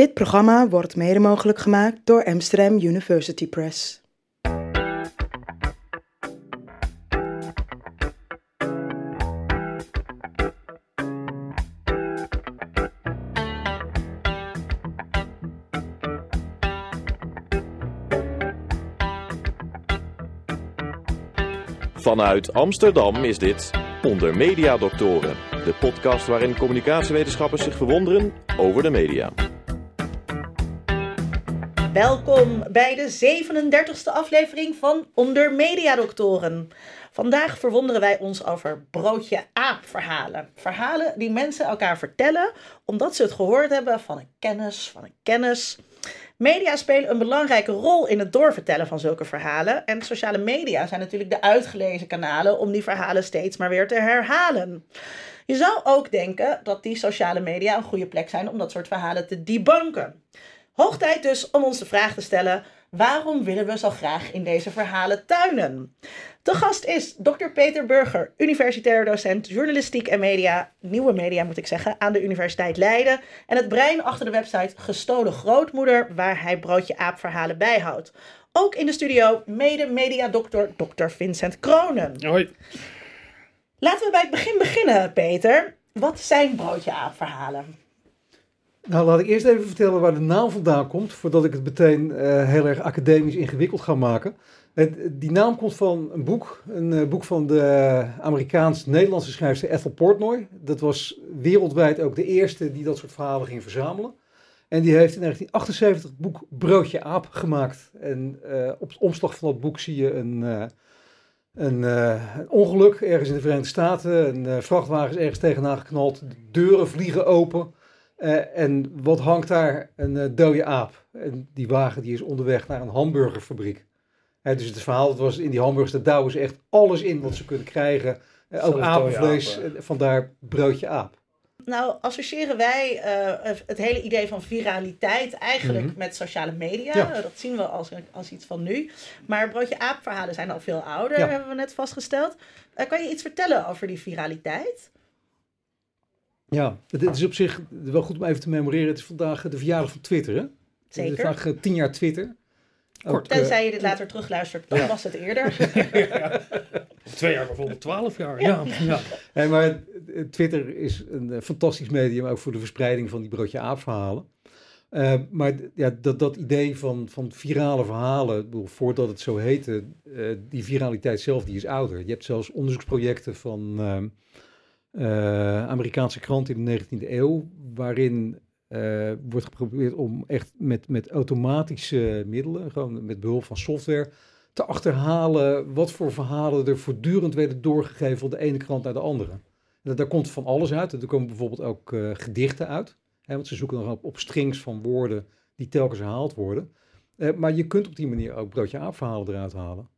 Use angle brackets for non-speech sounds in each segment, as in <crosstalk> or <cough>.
Dit programma wordt mede mogelijk gemaakt door Amsterdam University Press. Vanuit Amsterdam is dit Onder Media Doctoren, de podcast waarin communicatiewetenschappers zich verwonderen over de media. Welkom bij de 37e aflevering van Onder Media Doctoren. Vandaag verwonderen wij ons over broodje aap verhalen. Verhalen die mensen elkaar vertellen omdat ze het gehoord hebben van een kennis, van een kennis. Media spelen een belangrijke rol in het doorvertellen van zulke verhalen. En sociale media zijn natuurlijk de uitgelezen kanalen om die verhalen steeds maar weer te herhalen. Je zou ook denken dat die sociale media een goede plek zijn om dat soort verhalen te debunken. Hoog tijd dus om ons de vraag te stellen: waarom willen we zo graag in deze verhalen tuinen? De gast is Dr. Peter Burger, universitair docent journalistiek en media, nieuwe media moet ik zeggen, aan de Universiteit Leiden. En het brein achter de website Gestolen Grootmoeder, waar hij broodje aapverhalen bijhoudt. Ook in de studio mede mediadokter Dr. Vincent Kronen. Hoi. Laten we bij het begin beginnen, Peter. Wat zijn broodje aapverhalen? Nou, laat ik eerst even vertellen waar de naam vandaan komt, voordat ik het meteen eh, heel erg academisch ingewikkeld ga maken. Het, die naam komt van een boek, een eh, boek van de Amerikaans-Nederlandse schrijfster Ethel Portnoy. Dat was wereldwijd ook de eerste die dat soort verhalen ging verzamelen. En die heeft in 1978 het boek Broodje Aap gemaakt. En eh, op het omslag van dat boek zie je een, uh, een, ongeluk ergens in de Verenigde Staten. Een vrachtwagen is ergens tegenaan geknald, de deuren vliegen open. En wat hangt daar? Een dode aap. En die wagen die is onderweg naar een hamburgerfabriek. Dus het verhaal dat was in die hamburgers, daar douwen ze echt alles in wat ze kunnen krijgen. Uh, ook apenvlees, uh, vandaar broodje aap. Nou, associëren wij uh, het hele idee van viraliteit eigenlijk mm -hmm. met sociale media. Ja. dat zien we als, als iets van nu. Maar broodje aapverhalen zijn al veel ouder, ja. hebben we net vastgesteld. kan je iets vertellen over die viraliteit? Ja, het is op zich wel goed om even te memoreren. Het is vandaag de verjaardag van Twitter, hè? Zeker. Vandaag tien jaar Twitter. Ook, Tenzij je dit later terugluistert, dan ja. was het eerder. <laughs> ja. Twee jaar bijvoorbeeld, twaalf jaar. Ja. ja. Hey, maar Twitter is een fantastisch medium ook voor de verspreiding van die broodje aapverhalen. Uh, maar ja, dat, dat idee van, van virale verhalen, bedoel, voordat het zo heette, uh, die viraliteit zelf, die is ouder. Je hebt zelfs onderzoeksprojecten van uh, Amerikaanse kranten in de 19e eeuw, waarin uh, wordt geprobeerd om echt met, met automatische middelen, gewoon met behulp van software, te achterhalen wat voor verhalen er voortdurend werden doorgegeven van de ene krant naar de andere. Daar komt van alles uit. Er komen bijvoorbeeld ook uh, gedichten uit, hè, want ze zoeken dan op, strings van woorden die telkens herhaald worden. Maar je kunt op die manier ook broodje aapverhalen eruit halen.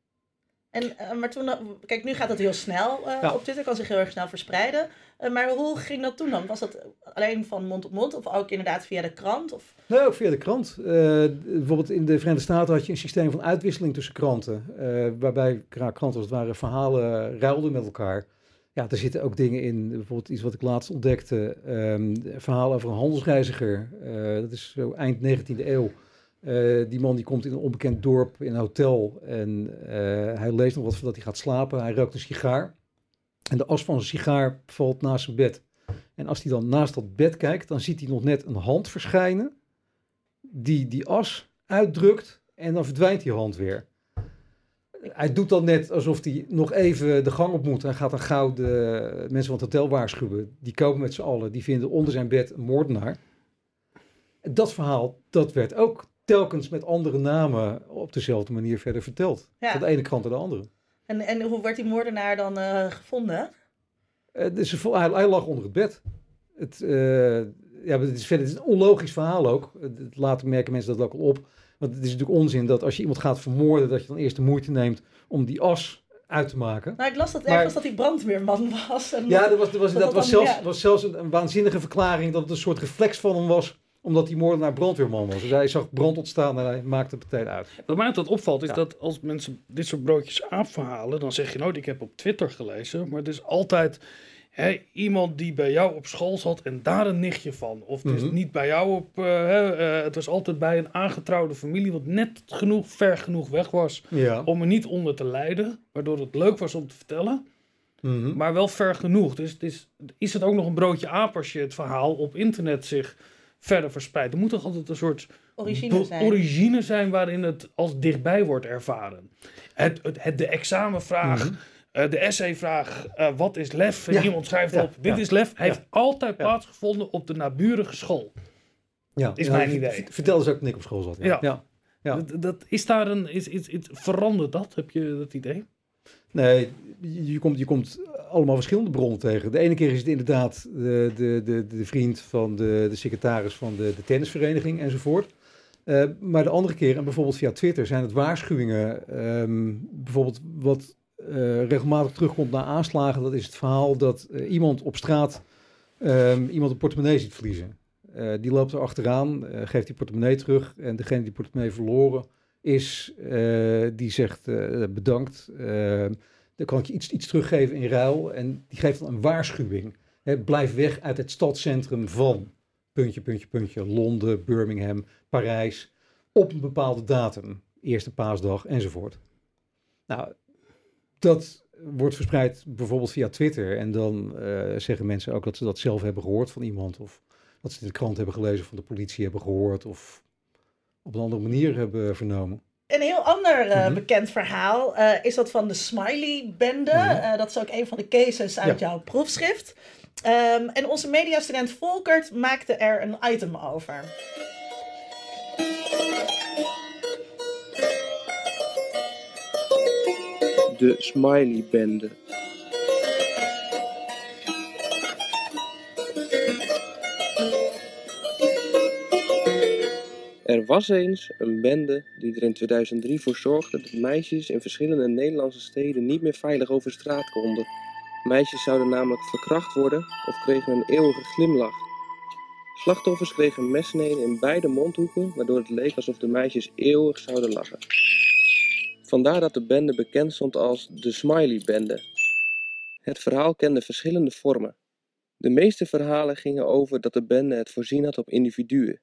En, uh, maar toen, kijk, nu gaat het heel snel uh, ja. op Twitter, kan zich heel erg snel verspreiden. Uh, maar hoe ging dat toen dan? Was dat alleen van mond op mond of ook inderdaad via de krant? Of? Nee, ook via de krant. bijvoorbeeld in de Verenigde Staten had je een systeem van uitwisseling tussen kranten. waarbij kranten als het ware verhalen ruilden met elkaar. Ja, er zitten ook dingen in, bijvoorbeeld iets wat ik laatst ontdekte. Um, verhaal over een handelsreiziger. dat is zo eind 19e eeuw. Uh, die man die komt in een onbekend dorp in een hotel en uh, hij leest nog wat voordat hij gaat slapen. Hij rookt een sigaar en de as van zijn sigaar valt naast zijn bed. En als hij dan naast dat bed kijkt, dan ziet hij nog net een hand verschijnen die die as uitdrukt en dan verdwijnt die hand weer. Hij doet dan net alsof hij nog even de gang op moet. Hij gaat dan gauw de mensen van het hotel waarschuwen. Die komen met z'n allen, die vinden onder zijn bed een moordenaar. Dat verhaal, dat werd ook telkens met andere namen op dezelfde manier verder verteld. Ja. Van de ene kant naar de andere. En, en hoe werd die moordenaar dan uh, gevonden? Uh, dus hij, hij, lag onder het bed. Het, uh, ja, het, is verder, het is een onlogisch verhaal ook. Later merken mensen dat ook al op. Want het is natuurlijk onzin dat als je iemand gaat vermoorden, dat je dan eerst de moeite neemt om die as uit te maken. Nou, ik las dat ergens dat hij brandweerman was. En ja, dat was, dat was, dat, dat was, zelfs, ja. was zelfs een, een waanzinnige verklaring dat het een soort reflex van hem was omdat die moordenaar brandweerman was. Dus hij zag brand ontstaan en hij maakte het meteen uit. Wat mij altijd opvalt is ja. dat als mensen dit soort broodjes aanverhalen, dan zeg je nou, ik heb op Twitter gelezen, maar het is altijd hè, iemand die bij jou op school zat en daar een nichtje van. Of het is Mhm. niet bij jou op, eh, hè, eh, het was altijd bij een aangetrouwde familie wat net genoeg, ver genoeg weg was Ja. om er niet onder te lijden. Waardoor het leuk was om te vertellen, Mhm. maar wel ver genoeg. Dus het is, is het ook nog een broodje aap als je het verhaal op internet zich verder verspreidt. Er moet toch altijd een soort Origine zijn. origine zijn waarin het als dichtbij wordt ervaren. Het, het, het- de examenvraag, Mhm. eh, de essayvraag, eh, wat is lef? Ja. iemand schrijft Ja. op, dit Ja. is lef. Heeft altijd Ja. plaatsgevonden op de naburige school. Ja. is Ja, mijn idee. Vertel eens ook ik op school zat. Ja. Ja. ja. Ja. Dat, dat, is daar een, is, is, is, verandert dat? Heb je dat idee? Nee, je, komt, komt allemaal verschillende bronnen tegen. De ene keer is het inderdaad de, de, de, de vriend van de, de secretaris van de, de tennisvereniging enzovoort. Eh, maar de andere keer, en bijvoorbeeld via Twitter, zijn het waarschuwingen. ehm, bijvoorbeeld wat eh, regelmatig terugkomt na aanslagen, dat is het verhaal dat eh, iemand op straat ehm, iemand een portemonnee ziet verliezen. Eh, die loopt er achteraan, eh, geeft die portemonnee terug en degene die portemonnee verloren is, eh, die zegt eh, bedankt. eh, dan kan ik je iets, iets teruggeven in ruil. En die geeft dan een waarschuwing. Hè, blijf weg uit het stadscentrum van puntje, puntje, puntje. Londen, Birmingham, Parijs. Op een bepaalde datum. Eerste paasdag enzovoort. Nou, dat wordt verspreid bijvoorbeeld via Twitter. En dan zeggen mensen ook dat ze dat zelf hebben gehoord van iemand. Of dat ze de krant hebben gelezen, van de politie hebben gehoord. Of op een andere manier hebben vernomen. Een heel ander eh, Mhm. bekend verhaal eh, is dat van de Smiley-bende. Mhm. Eh, dat is ook een van de cases uit Ja. jouw proefschrift. Ehm, en onze mediastudent Volkert maakte er een item over. De Smiley-bende. Er was eens een bende die er in 2003 voor zorgde dat meisjes in verschillende Nederlandse steden niet meer veilig over straat konden. Meisjes zouden namelijk verkracht worden of kregen een eeuwige glimlach. Slachtoffers kregen mesneden in beide mondhoeken, waardoor het leek alsof de meisjes eeuwig zouden lachen. Vandaar dat de bende bekend stond als de Smiley-bende. Het verhaal kende verschillende vormen. De meeste verhalen gingen over dat de bende het voorzien had op individuen.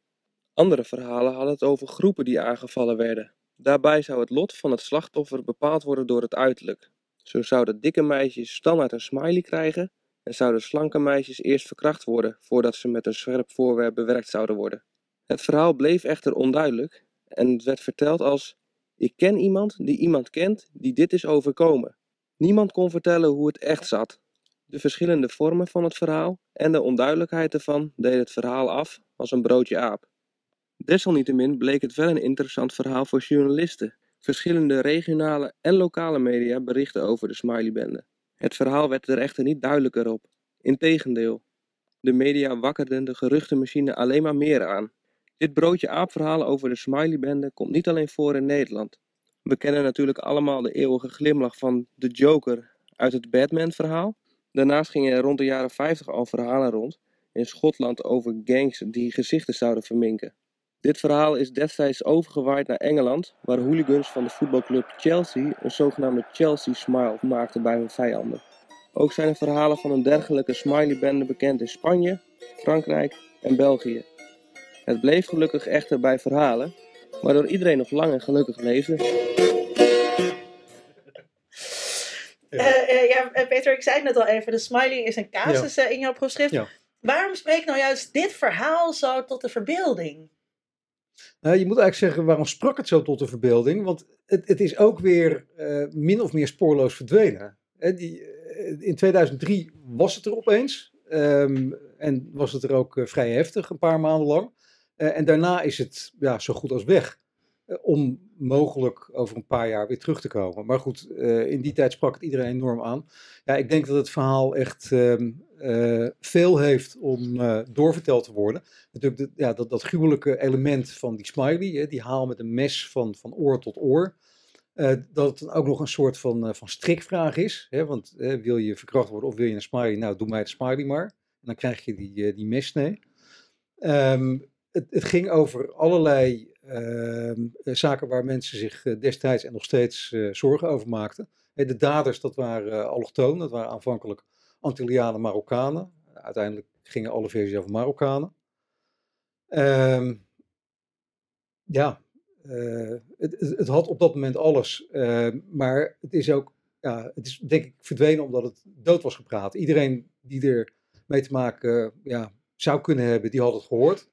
Andere verhalen hadden het over groepen die aangevallen werden. Daarbij zou het lot van het slachtoffer bepaald worden door het uiterlijk. Zo zouden dikke meisjes standaard een smiley krijgen en zouden slanke meisjes eerst verkracht worden voordat ze met een scherp voorwerp bewerkt zouden worden. Het verhaal bleef echter onduidelijk en het werd verteld als ik ken iemand die iemand kent die dit is overkomen. Niemand kon vertellen hoe het echt zat. De verschillende vormen van het verhaal en de onduidelijkheid ervan deden het verhaal af als een broodje aap. Desalniettemin bleek het wel een interessant verhaal voor journalisten. Verschillende regionale en lokale media berichten over de Smileybende. Het verhaal werd er echter niet duidelijker op. Integendeel, de media wakkerden de geruchtenmachine alleen maar meer aan. Dit broodje aapverhaal over de Smileybende komt niet alleen voor in Nederland. We kennen natuurlijk allemaal de eeuwige glimlach van de Joker uit het Batman-verhaal. Daarnaast gingen er rond de jaren 50 al verhalen rond in Schotland over gangs die gezichten zouden verminken. Dit verhaal is destijds overgewaaid naar Engeland, waar hooligans van de voetbalclub Chelsea een zogenaamde Chelsea Smile maakten bij hun vijanden. Ook zijn er verhalen van een dergelijke smileybende bekend in Spanje, Frankrijk en België. Het bleef gelukkig echter bij verhalen, waardoor iedereen nog lang en gelukkig leefde. Eh, eh, ja, eh, Peter, ik zei het net al even. De smiley is een casus in jouw proefschrift. Ja. Waarom spreekt nou juist dit verhaal zo tot de verbeelding? Nou, je moet eigenlijk zeggen, waarom sprak het zo tot de verbeelding? Want het, het is ook weer eh, min of meer spoorloos verdwenen. Hè, die, eh, in 2003 was het er opeens. ehm, en was het er ook vrij heftig, een paar maanden lang. En daarna is het ja, zo goed als weg. Om mogelijk over een paar jaar weer terug te komen. Maar goed, in die tijd sprak het iedereen enorm aan. Ja, ik denk dat het verhaal echt ehm, eh, veel heeft om eh, doorverteld te worden natuurlijk de- ja, dat, dat gruwelijke element van die smiley, hè, die haal met een mes van, van oor tot oor. eh, dat het dan ook nog een soort van, van strikvraag is. Hè, want wil je verkracht worden of wil je een smiley? Nou, doe mij het smiley maar. En dan krijg je die, die messnee. Ehm, het, het ging over allerlei ehm, eh, zaken waar mensen zich destijds en nog steeds zorgen over maakten. De daders, dat waren allochtoon, dat waren aanvankelijk Antillianen, Marokkanen. Uiteindelijk gingen alle versies over Marokkanen. Ehm, ja, eh, het, het, had op dat moment alles. eh, maar het is ook, ja, het is denk ik verdwenen omdat het dood was gepraat. Iedereen die er mee te maken ja, zou kunnen hebben, die had het gehoord.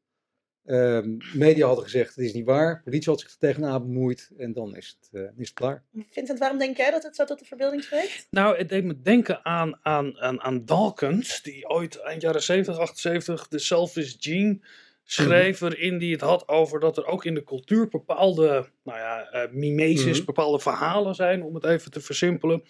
Ehm, media hadden gezegd, het is niet waar. Politie had zich er tegenaan bemoeid. En dan is het, eh, is het klaar. Vincent, waarom denk jij dat het zo tot de verbeelding spreekt? Nou, het deed me denken aan, aan, aan, aan Dawkins, die ooit eind jaren 70, 78 de Selfish Gene schreef, waarin die het had over dat er ook in de cultuur bepaalde, nou ja, eh, mimesis, Mhm. bepaalde verhalen zijn, om het even te versimpelen,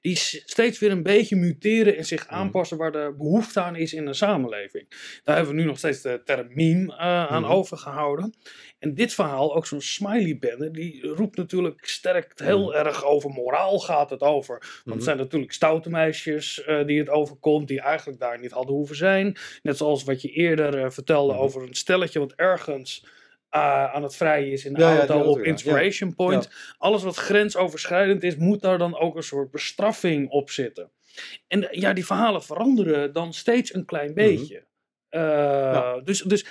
die steeds weer een beetje muteren en zich Mhm. aanpassen waar de behoefte aan is in een samenleving. Daar hebben we nu nog steeds de term meme eh, aan Mhm. overgehouden. En dit verhaal, ook zo'n smiley bende, die roept natuurlijk sterk heel erg over moraal gaat het over. Want het zijn natuurlijk stoute meisjes eh, die het overkomt, die eigenlijk daar niet hadden hoeven zijn. Net zoals wat je eerder vertelde over een stelletje wat ergens eh, aan het vrijen is in de Ja, auto op. Inspiration Point. Alles wat grensoverschrijdend is, moet daar dan ook een soort bestraffing op zitten. En eh, ja, die verhalen veranderen dan steeds een klein beetje. Eh, Dus, dus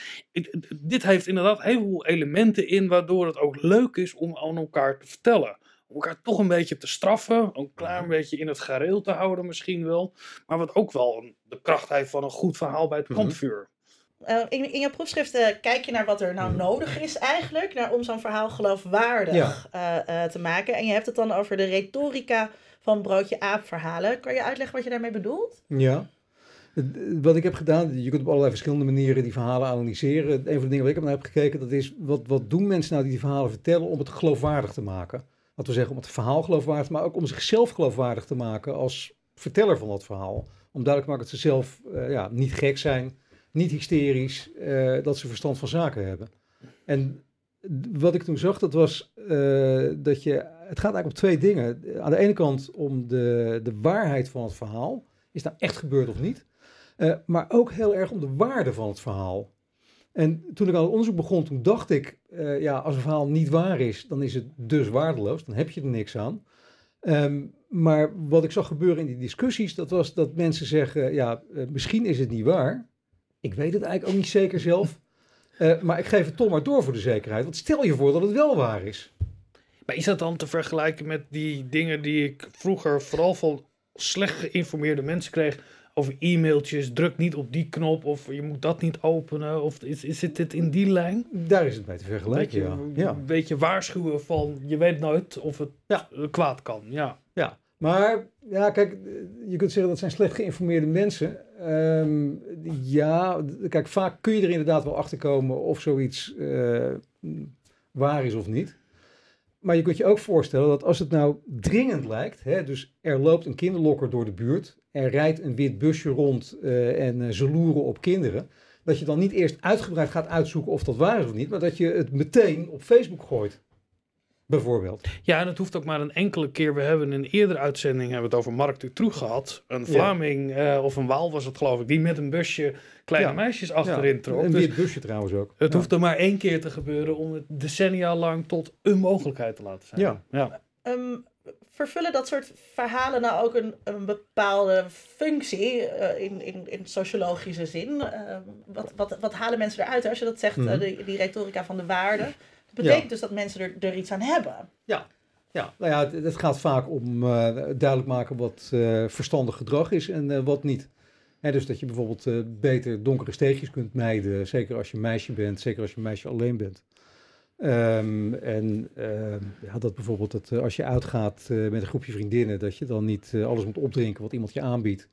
dit heeft inderdaad heel veel elementen in waardoor het ook leuk is om aan elkaar te vertellen. Om elkaar toch een beetje te straffen, een klein beetje in het gareel te houden misschien wel. Maar wat ook wel een- de kracht heeft van een goed verhaal bij het Mhm. kampvuur. Eh, in, in je proefschriften kijk je naar wat er nou Mhm. nodig is eigenlijk, naar, om zo'n verhaal geloofwaardig Ja. eh, eh, te maken. En je hebt het dan over de retorica van broodje aap verhalen. Kan je uitleggen wat je daarmee bedoelt? Ja. Wat ik heb gedaan, je kunt op allerlei verschillende manieren die verhalen analyseren. Een van de dingen waar ik naar heb gekeken, dat is wat, wat doen mensen nou die die verhalen vertellen om het geloofwaardig te maken. Dat wil zeggen om het verhaal geloofwaardig te maken, maar ook om zichzelf geloofwaardig te maken als verteller van dat verhaal. Om duidelijk te maken dat ze zelf ja, niet gek zijn, niet hysterisch, eh, dat ze verstand van zaken hebben. En wat ik toen zag, dat was eh, dat je, het gaat eigenlijk om twee dingen. Aan de ene kant om de, de waarheid van het verhaal. Is nou echt gebeurd of niet? Eh, maar ook heel erg om de waarde van het verhaal. En toen ik aan het onderzoek begon, toen dacht ik, ja, als een verhaal niet waar is, dan is het dus waardeloos, dan heb je er niks aan. Ehm, maar wat ik zag gebeuren in die discussies, dat was dat mensen zeggen, ja, misschien is het niet waar. Ik weet het eigenlijk ook niet zeker zelf. Eh, maar ik geef het toch maar door voor de zekerheid. Want stel je voor dat het wel waar is. Maar is dat dan te vergelijken met die dingen die ik vroeger vooral van slecht geïnformeerde mensen kreeg? Over e-mailtjes, druk niet op die knop of je moet dat niet openen. Of is, is het dit in die lijn? Daar is het mee te vergelijken, beetje, ja. een beetje waarschuwen van je weet nooit of het Ja. kwaad kan. Ja. Ja, maar ja, kijk, je kunt zeggen dat zijn slecht geïnformeerde mensen. Ehm, ja, kijk, vaak kun je er inderdaad wel achter komen of zoiets eh, waar is of niet. Maar je kunt je ook voorstellen dat als het nou dringend lijkt, hè, dus er loopt een kinderlokker door de buurt, er rijdt een wit busje rond eh, en eh, ze loeren op kinderen, dat je dan niet eerst uitgebreid gaat uitzoeken of dat waar is of niet, maar dat je het meteen op Facebook gooit. Bijvoorbeeld. ja, en het hoeft ook maar een enkele keer. We hebben in een eerdere uitzending hebben we het over Mark Dutroux gehad. Een Vlaming eh, of een Waal was het geloof ik, die met een busje kleine Ja. meisjes achterin trok. Een Dus wit busje trouwens ook. het Ja. hoeft er maar één keer te gebeuren om het decennia lang tot een mogelijkheid te laten zijn. Ja. ja. Ehm, vervullen dat soort verhalen nou ook een, een bepaalde functie eh, in, in, in sociologische zin? Ehm, wat, wat, wat halen mensen eruit als je dat zegt, eh, Mhm. die, die retorica van de waarde? Dat betekent dus dat mensen er, er iets aan hebben. Ja, nou ja, het, het gaat vaak om eh, duidelijk maken wat eh, verstandig gedrag is en eh, wat niet. Hè, dus dat je bijvoorbeeld beter donkere steegjes kunt mijden, zeker als je meisje bent, zeker als je een meisje alleen bent. Ehm, en ehm, ja, dat bijvoorbeeld dat, als je uitgaat met een groepje vriendinnen, dat je dan niet alles moet opdrinken wat iemand je aanbiedt.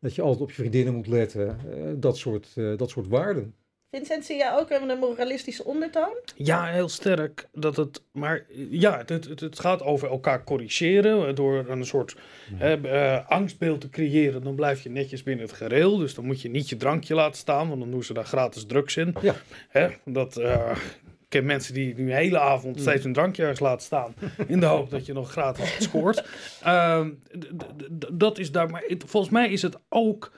Dat je altijd op je vriendinnen moet letten, dat, soort, dat soort waarden. Vincent, zie jij ook een moralistische ondertoon? Ja, heel sterk. Dat het, maar ja, het, het, het gaat over elkaar corrigeren. Door een soort hè, eh, angstbeeld te creëren. Dan blijf je netjes binnen het gereel. Dus dan moet je niet je drankje laten staan. Want dan doen ze daar gratis drugs in. Ja. Hè, dat, eh, ik ken mensen die nu de hele avond steeds een drankje ergens laten staan. In de hoop dat je nog gratis scoort. <laughs> Ehm, dat is daar. Maar het- volgens mij is het ook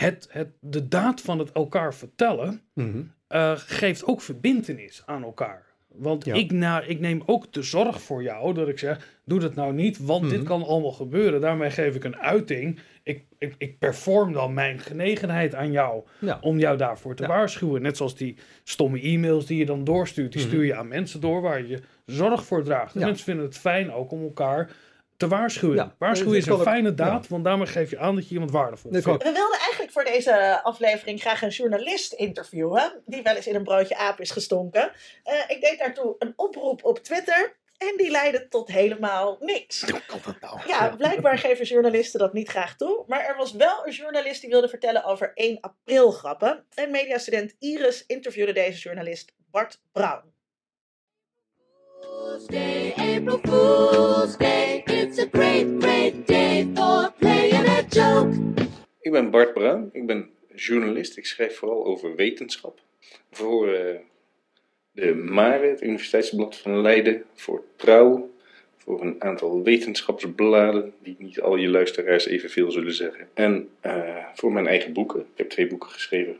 het, het, de daad van het elkaar vertellen Mhm. eh, geeft ook verbintenis aan elkaar. Want Ja. ik, na, ik neem ook de zorg voor jou dat ik zeg, doe dat nou niet, want dit Mhm. kan allemaal gebeuren. Daarmee geef ik een uiting. Ik, ik, ik perform dan mijn genegenheid aan jou Ja. om jou daarvoor te Ja. waarschuwen. Net zoals die stomme e-mails die je dan doorstuurt, die Mhm. stuur je aan mensen door waar je zorg voor draagt. En mensen vinden het fijn ook om elkaar te waarschuwen. Ja. Waarschuwen is een ook- fijne daad, ja. want daarmee geef je aan dat je iemand waardevol vindt. We wilden eigenlijk voor deze aflevering graag een journalist interviewen. Die wel eens in een broodje aap is gestonken. Eh, ik deed daartoe een oproep op Twitter. En die leidde tot helemaal niks. Hoe kan dat nou? Ja, blijkbaar <laughs> geven journalisten dat niet graag toe. Maar er was wel een journalist die wilde vertellen over 1 april grappen. En mediastudent Iris interviewde deze journalist Bart Brown. Fool's April Fool's Day. It's a great, great day for playing a joke. Ik ben Bart Bruin, ik ben journalist. Ik schrijf vooral over wetenschap. Voor eh, de MARE, het Universiteitsblad van Leiden, voor Trouw, voor een aantal wetenschapsbladen, die niet al je luisteraars evenveel zullen zeggen. En eh, voor mijn eigen boeken. Ik heb twee boeken geschreven.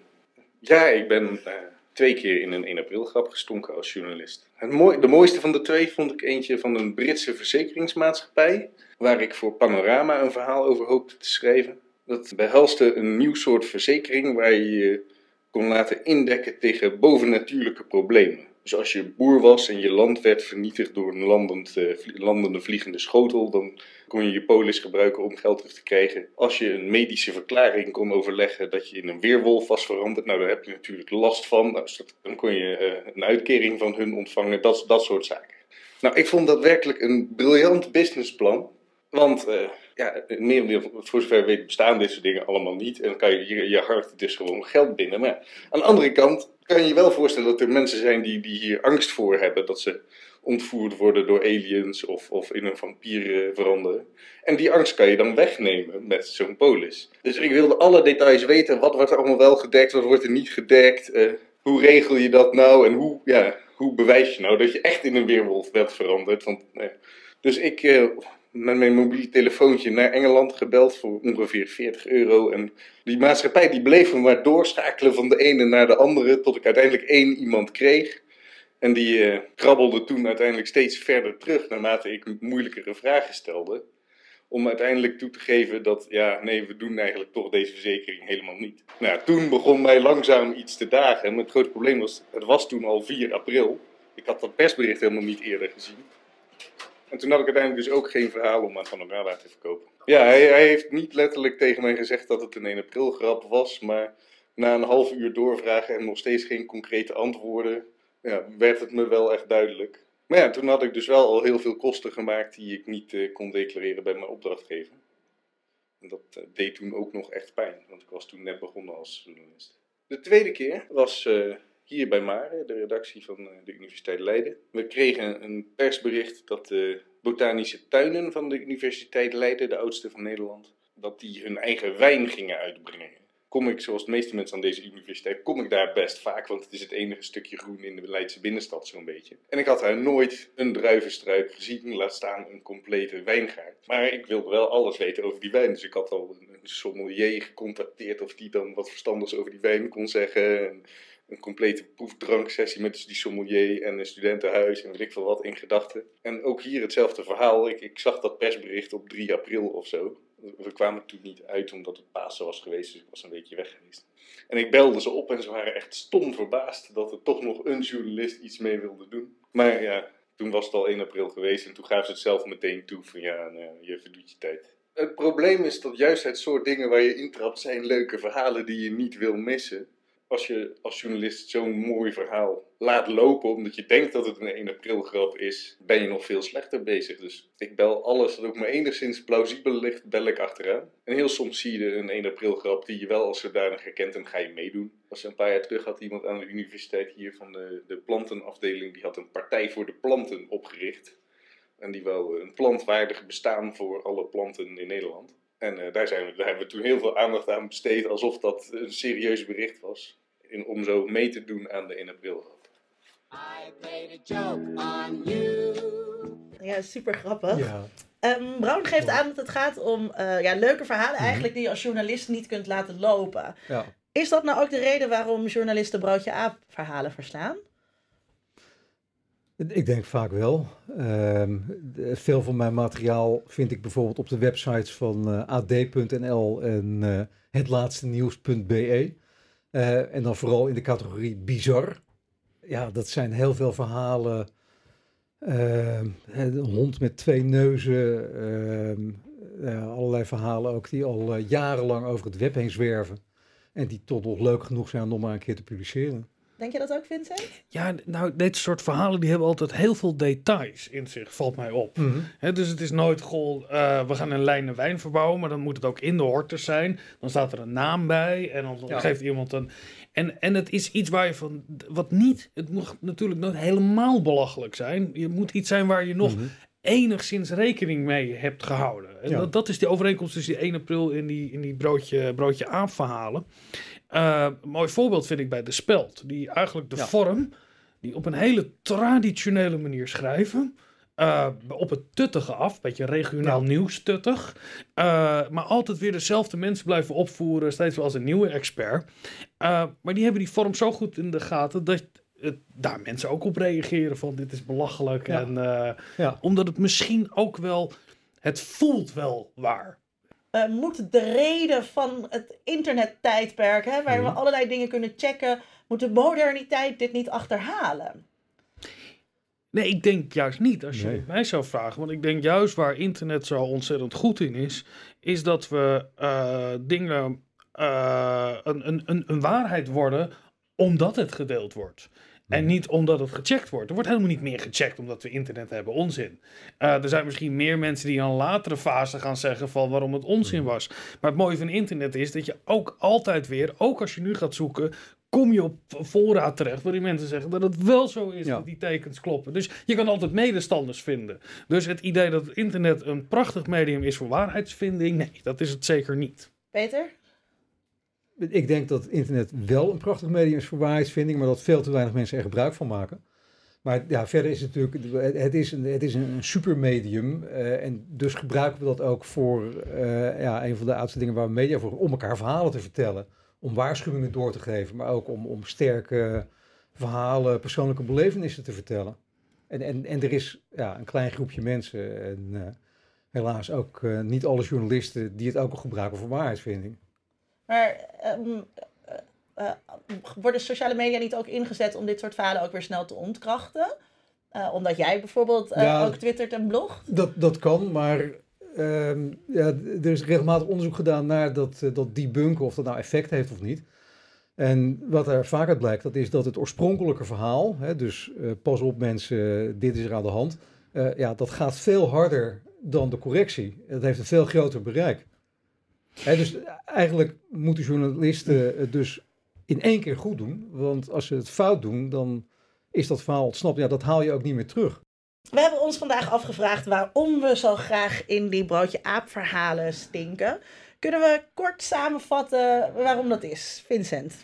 Ja, ik ben eh, twee keer in een 1 april grap gestonken als journalist. Het mooi, de mooiste van de twee vond ik eentje van een Britse verzekeringsmaatschappij, waar ik voor Panorama een verhaal over hoopte te schrijven. Dat behelste een nieuw soort verzekering waar je je kon laten indekken tegen bovennatuurlijke problemen. Dus als je boer was en je land werd vernietigd door een landend, eh, landende vliegende schotel, dan kon je je polis gebruiken om geld terug te krijgen. Als je een medische verklaring kon overleggen dat je in een weerwolf was veranderd, nou daar heb je natuurlijk last van. Nou, dus dan kon je eh, een uitkering van hun ontvangen, dat, dat soort zaken. Nou, ik vond dat werkelijk een briljant businessplan. Want eh, ja, voor zover weet, bestaan soort dingen allemaal niet. En dan kan je je, je hart dus gewoon geld binnen. Maar aan de andere kant kan je je wel voorstellen dat er mensen zijn die, die hier angst voor hebben. Dat ze ontvoerd worden door aliens of, of in een vampier eh, veranderen. En die angst kan je dan wegnemen met zo'n polis. Dus ik wilde alle details weten. Wat wordt er allemaal wel gedekt, wat wordt er niet gedekt? eh, hoe regel je dat nou? En hoe, ja, hoe bewijs je nou dat je echt in een weerwolf bent veranderd? Want, dus ik met mijn mobiele telefoontje naar Engeland gebeld voor ongeveer 40 euro. En die maatschappij die bleef me maar doorschakelen van de ene naar de andere. Tot ik uiteindelijk één iemand kreeg. En die eh, krabbelde toen uiteindelijk steeds verder terug naarmate ik moeilijkere vragen stelde. Om uiteindelijk toe te geven dat, ja, nee, we doen eigenlijk toch deze verzekering helemaal niet. Nou, toen begon mij langzaam iets te dagen. En het grote probleem was, het was toen al 4 april. Ik had dat persbericht helemaal niet eerder gezien. En toen had ik uiteindelijk dus ook geen verhaal om aan Panorama te verkopen. Ja, hij, hij heeft niet letterlijk tegen mij gezegd dat het een 1 april grap was. Maar na een half uur doorvragen en nog steeds geen concrete antwoorden, ja, werd het me wel echt duidelijk. Maar ja, toen had ik dus wel al heel veel kosten gemaakt die ik niet eh, kon declareren bij mijn opdrachtgever. En dat eh, deed toen ook nog echt pijn, want ik was toen net begonnen als journalist. De tweede keer was eh, hier bij Mare, de redactie van eh, de Universiteit Leiden. We kregen een persbericht dat de botanische tuinen van de Universiteit Leiden, de oudste van Nederland, dat die hun eigen wijn gingen uitbrengen. Kom ik, zoals de meeste mensen aan deze universiteit, kom ik daar best vaak, want het is het enige stukje groen in de Leidse binnenstad zo'n beetje. En ik had daar nooit een druivenstruik gezien, laat staan een complete wijngaard. Maar ik wilde wel alles weten over die wijn, dus ik had al een sommelier gecontacteerd of die dan wat verstandigs over die wijn kon zeggen. En een complete proefdranksessie met die sommelier en een studentenhuis en weet ik veel wat in gedachten. En ook hier hetzelfde verhaal. Ik, ik zag dat persbericht op 3 april of zo. We kwamen toen niet uit omdat het Pasen was geweest, dus ik was een weekje weg geweest. En ik belde ze op en ze waren echt stom verbaasd dat er toch nog een journalist iets mee wilde doen. Maar ja, toen was het al 1 april geweest en toen gaven ze het zelf meteen toe van ja, je verdoet je tijd. Het probleem is dat juist het soort dingen waar je intrapt zijn leuke verhalen die je niet wil missen. Als je als journalist zo'n mooi verhaal laat lopen omdat je denkt dat het een 1 april grap is, ben je nog veel slechter bezig. Dus ik bel alles dat ook maar enigszins plausibel ligt, bel ik achteraan. En heel soms zie je een 1 april grap die je wel als zodanig herkent en ga je meedoen. Als een paar jaar terug had iemand aan de universiteit hier van de, de plantenafdeling, die had een partij voor de planten opgericht. En die wou een plantwaardig bestaan voor alle planten in Nederland. En eh, daar, zijn we, daar hebben we toen heel veel aandacht aan besteed, alsof dat een serieus bericht was. In, om zo mee te doen aan de 1 april grap. I played a joke on you. Ja, super grappig. Ja. Ehm, Brown geeft aan dat het gaat om eh, ja, leuke verhalen Mhm. eigenlijk die je als journalist niet kunt laten lopen. Ja. Is dat nou ook de reden waarom journalisten broodje aap verhalen verslaan? Ik denk vaak wel. Ehm, de- veel van mijn materiaal vind ik bijvoorbeeld op de websites van eh, ad.nl en eh hetlaatste Eh, en dan vooral in de categorie bizar. Ja, dat zijn heel veel verhalen. Ehm, een hond met twee neuzen. ehm, allerlei verhalen ook die al eh, jarenlang over het web heen zwerven. En die toch nog leuk genoeg zijn om maar een keer te publiceren. Denk je dat ook, Vincent? Ja, nou, dit soort verhalen die hebben altijd heel veel details in zich, valt mij op. Hè, dus het is nooit, goh, eh, we gaan een lijn wijn verbouwen, maar dan moet het ook in de hortus zijn. Dan staat er een naam bij en dan Ja. geeft iemand een... En, en het is iets waar je van, wat niet, het moet natuurlijk nooit helemaal belachelijk zijn. Je moet iets zijn waar je nog Mhm. enigszins rekening mee hebt gehouden. En Ja. dat, dat is die overeenkomst tussen die 1 april in die, in die broodje, broodje aap verhalen. Eh, een mooi voorbeeld vind ik bij De Speld. Die eigenlijk de Ja. vorm, die op een hele traditionele manier schrijven. eh, op het tuttige af, beetje regionaal Ja. nieuws tuttig. eh, maar altijd weer dezelfde mensen blijven opvoeren, steeds wel als een nieuwe expert. Maar die hebben die vorm zo goed in de gaten dat het, daar mensen ook op reageren van dit is belachelijk. Ja. En, omdat het misschien ook wel, het voelt wel waar. Eh, moet de reden van het internettijdperk, hè, waar we Mhm. allerlei dingen kunnen checken, moet de moderniteit dit niet achterhalen? Nee, ik denk juist niet als je Nee. mij zou vragen. Want ik denk juist waar internet zo ontzettend goed in is, is dat we eh, dingen eh, een, een, een, een waarheid worden omdat het gedeeld wordt. En niet omdat het gecheckt wordt. Er wordt helemaal niet meer gecheckt omdat we internet hebben. Onzin. Eh, er zijn misschien meer mensen die in een latere fase gaan zeggen van waarom het onzin was. Maar het mooie van internet is dat je ook altijd weer, ook als je nu gaat zoeken, kom je op voorraad terecht waarin mensen zeggen dat het wel zo is Ja. dat die tekens kloppen. Dus je kan altijd medestanders vinden. Dus het idee dat het internet een prachtig medium is voor waarheidsvinding, nee, dat is het zeker niet. Peter? Ik denk dat internet wel een prachtig medium is voor waarheidsvinding, maar dat veel te weinig mensen er gebruik van maken. Maar ja, verder is het natuurlijk, het is een, het is een supermedium eh, en dus gebruiken we dat ook voor eh, ja, een van de oudste dingen waar we media voor, om elkaar verhalen te vertellen, om waarschuwingen door te geven, maar ook om, om sterke verhalen, persoonlijke belevenissen te vertellen. En, en, er is ja, een klein groepje mensen en eh, helaas ook niet alle journalisten die het ook al gebruiken voor waarheidsvinding. Maar ehm, eh, eh, worden sociale media niet ook ingezet om dit soort verhalen ook weer snel te ontkrachten? Eh, omdat jij bijvoorbeeld Ja. ook twittert en blogt? Dat, dat kan, maar ehm, ja, er is regelmatig onderzoek gedaan naar dat, dat debunken, of dat nou effect heeft of niet. En wat er vaak uit blijkt, dat is dat het oorspronkelijke verhaal, hè, dus pas op mensen, dit is er aan de hand, ja, dat gaat veel harder dan de correctie. Het heeft een veel groter bereik. Dus eigenlijk moeten journalisten dus in één keer goed doen, want als ze het fout doen, dan is dat verhaal ontsnapt. Ja, dat haal je ook niet meer terug. We hebben ons vandaag afgevraagd waarom we zo graag in die broodje aap verhalen stinken. Kunnen we kort samenvatten waarom dat is, Vincent?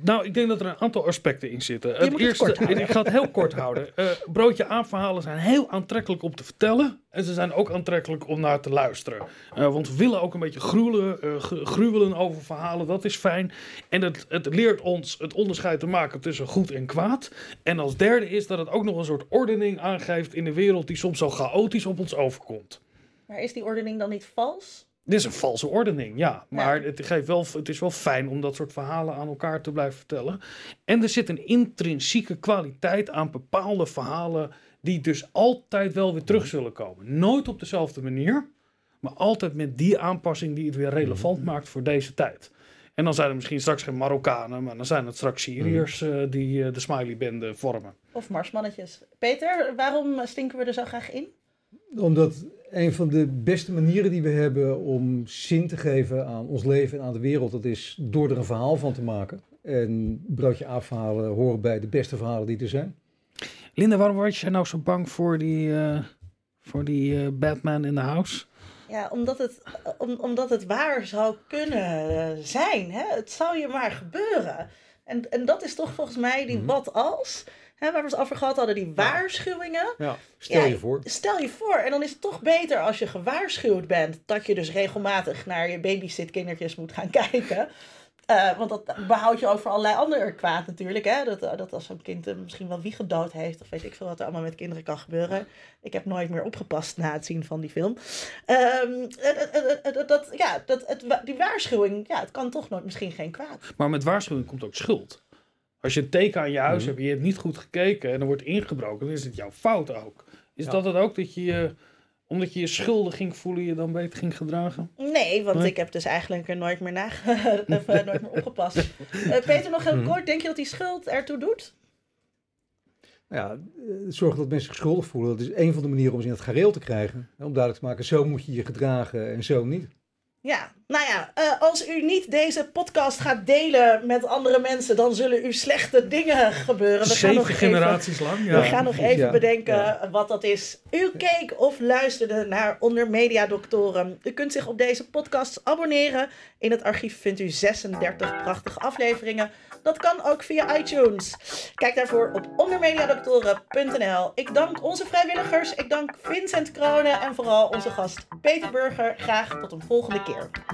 Nou, ik denk dat er een aantal aspecten in zitten. moet het kort houden. ik ga het heel kort houden. Eh, broodje aapverhalen zijn heel aantrekkelijk om te vertellen. En ze zijn ook aantrekkelijk om naar te luisteren. Eh, want we willen ook een beetje gruwelen, eh, gru- gruwelen over verhalen. Dat is fijn. En het, het leert ons het onderscheid te maken tussen goed en kwaad. En als derde is dat het ook nog een soort ordening aangeeft in de wereld die soms zo chaotisch op ons overkomt. Maar is die ordening dan niet vals? Dit is een valse ordening, ja. Maar Ja. Het, geeft wel, het is wel fijn om dat soort verhalen aan elkaar te blijven vertellen. En er zit een intrinsieke kwaliteit aan bepaalde verhalen... die dus altijd wel weer terug zullen komen. Nooit op dezelfde manier, maar altijd met die aanpassing... die het weer relevant maakt voor deze tijd. En dan zijn er misschien straks geen Marokkanen... maar dan zijn het straks Syriërs eh, die eh, de Smiley-bende vormen. Of marsmannetjes? Peter, waarom stinken we er zo graag in? Omdat een van de beste manieren die we hebben om zin te geven aan ons leven en aan de wereld, dat is door er een verhaal van te maken. En broodje aapverhalen horen bij de beste verhalen die er zijn. Linda, waarom word jij nou zo bang voor die, eh, voor die eh, Batman in the House? Ja, omdat het, om, omdat het waar zou kunnen eh, zijn. Hè? Het zou je maar gebeuren. En, en dat is toch volgens mij die wat als. Hè, waar we het over gehad hadden, die waarschuwingen. Ja, stel Ja, je voor. Stel je voor, en dan is het toch beter als je gewaarschuwd bent dat je dus regelmatig naar je babysit kindertjes moet gaan <laughs> kijken. Eh, want dat behoudt je ook voor allerlei ander kwaad natuurlijk. Hè? Dat, eh, dat als zo'n kind eh, misschien wel wie gedood heeft. Of weet ik veel wat er allemaal met kinderen kan gebeuren. Ik heb nooit meer opgepast na het zien van die film. Ehm, eh, eh, eh, eh, dat, ja, dat, het, die waarschuwing, ja, het kan toch nooit misschien geen kwaad. Maar met waarschuwing komt ook schuld. Als je een teken aan je huis Mhm. hebt en je hebt niet goed gekeken en er wordt ingebroken, dan is het jouw fout ook. Is Ja. dat het ook dat je, je, omdat je je schuldig ging voelen, je dan beter ging gedragen? Nee, want Nee? ik heb dus eigenlijk er nooit meer, nage of, eh, nooit meer opgepast. <laughs> Eh, Peter, nog heel Mhm. kort. Denk je dat die schuld ertoe doet? Ja, eh, zorgen dat mensen zich schuldig voelen. Dat is een van de manieren om ze in het gareel te krijgen. Om duidelijk te maken, zo moet je je gedragen en zo niet. Ja, nou ja, eh, als u niet deze podcast gaat delen met andere mensen, dan zullen u slechte dingen gebeuren. We gaan Zeven even, generaties lang. Ja. we gaan nog even Ja, bedenken ja. wat dat is. U keek of luisterde naar Onder Media Doctoren. U kunt zich op deze podcast abonneren. In het archief vindt u 36 prachtige afleveringen. Dat kan ook via iTunes. Kijk daarvoor op ondermediadoktoren.nl. Ik dank onze vrijwilligers. Ik dank Vincent Kronen en vooral onze gast Peter Burger. Graag tot een volgende keer.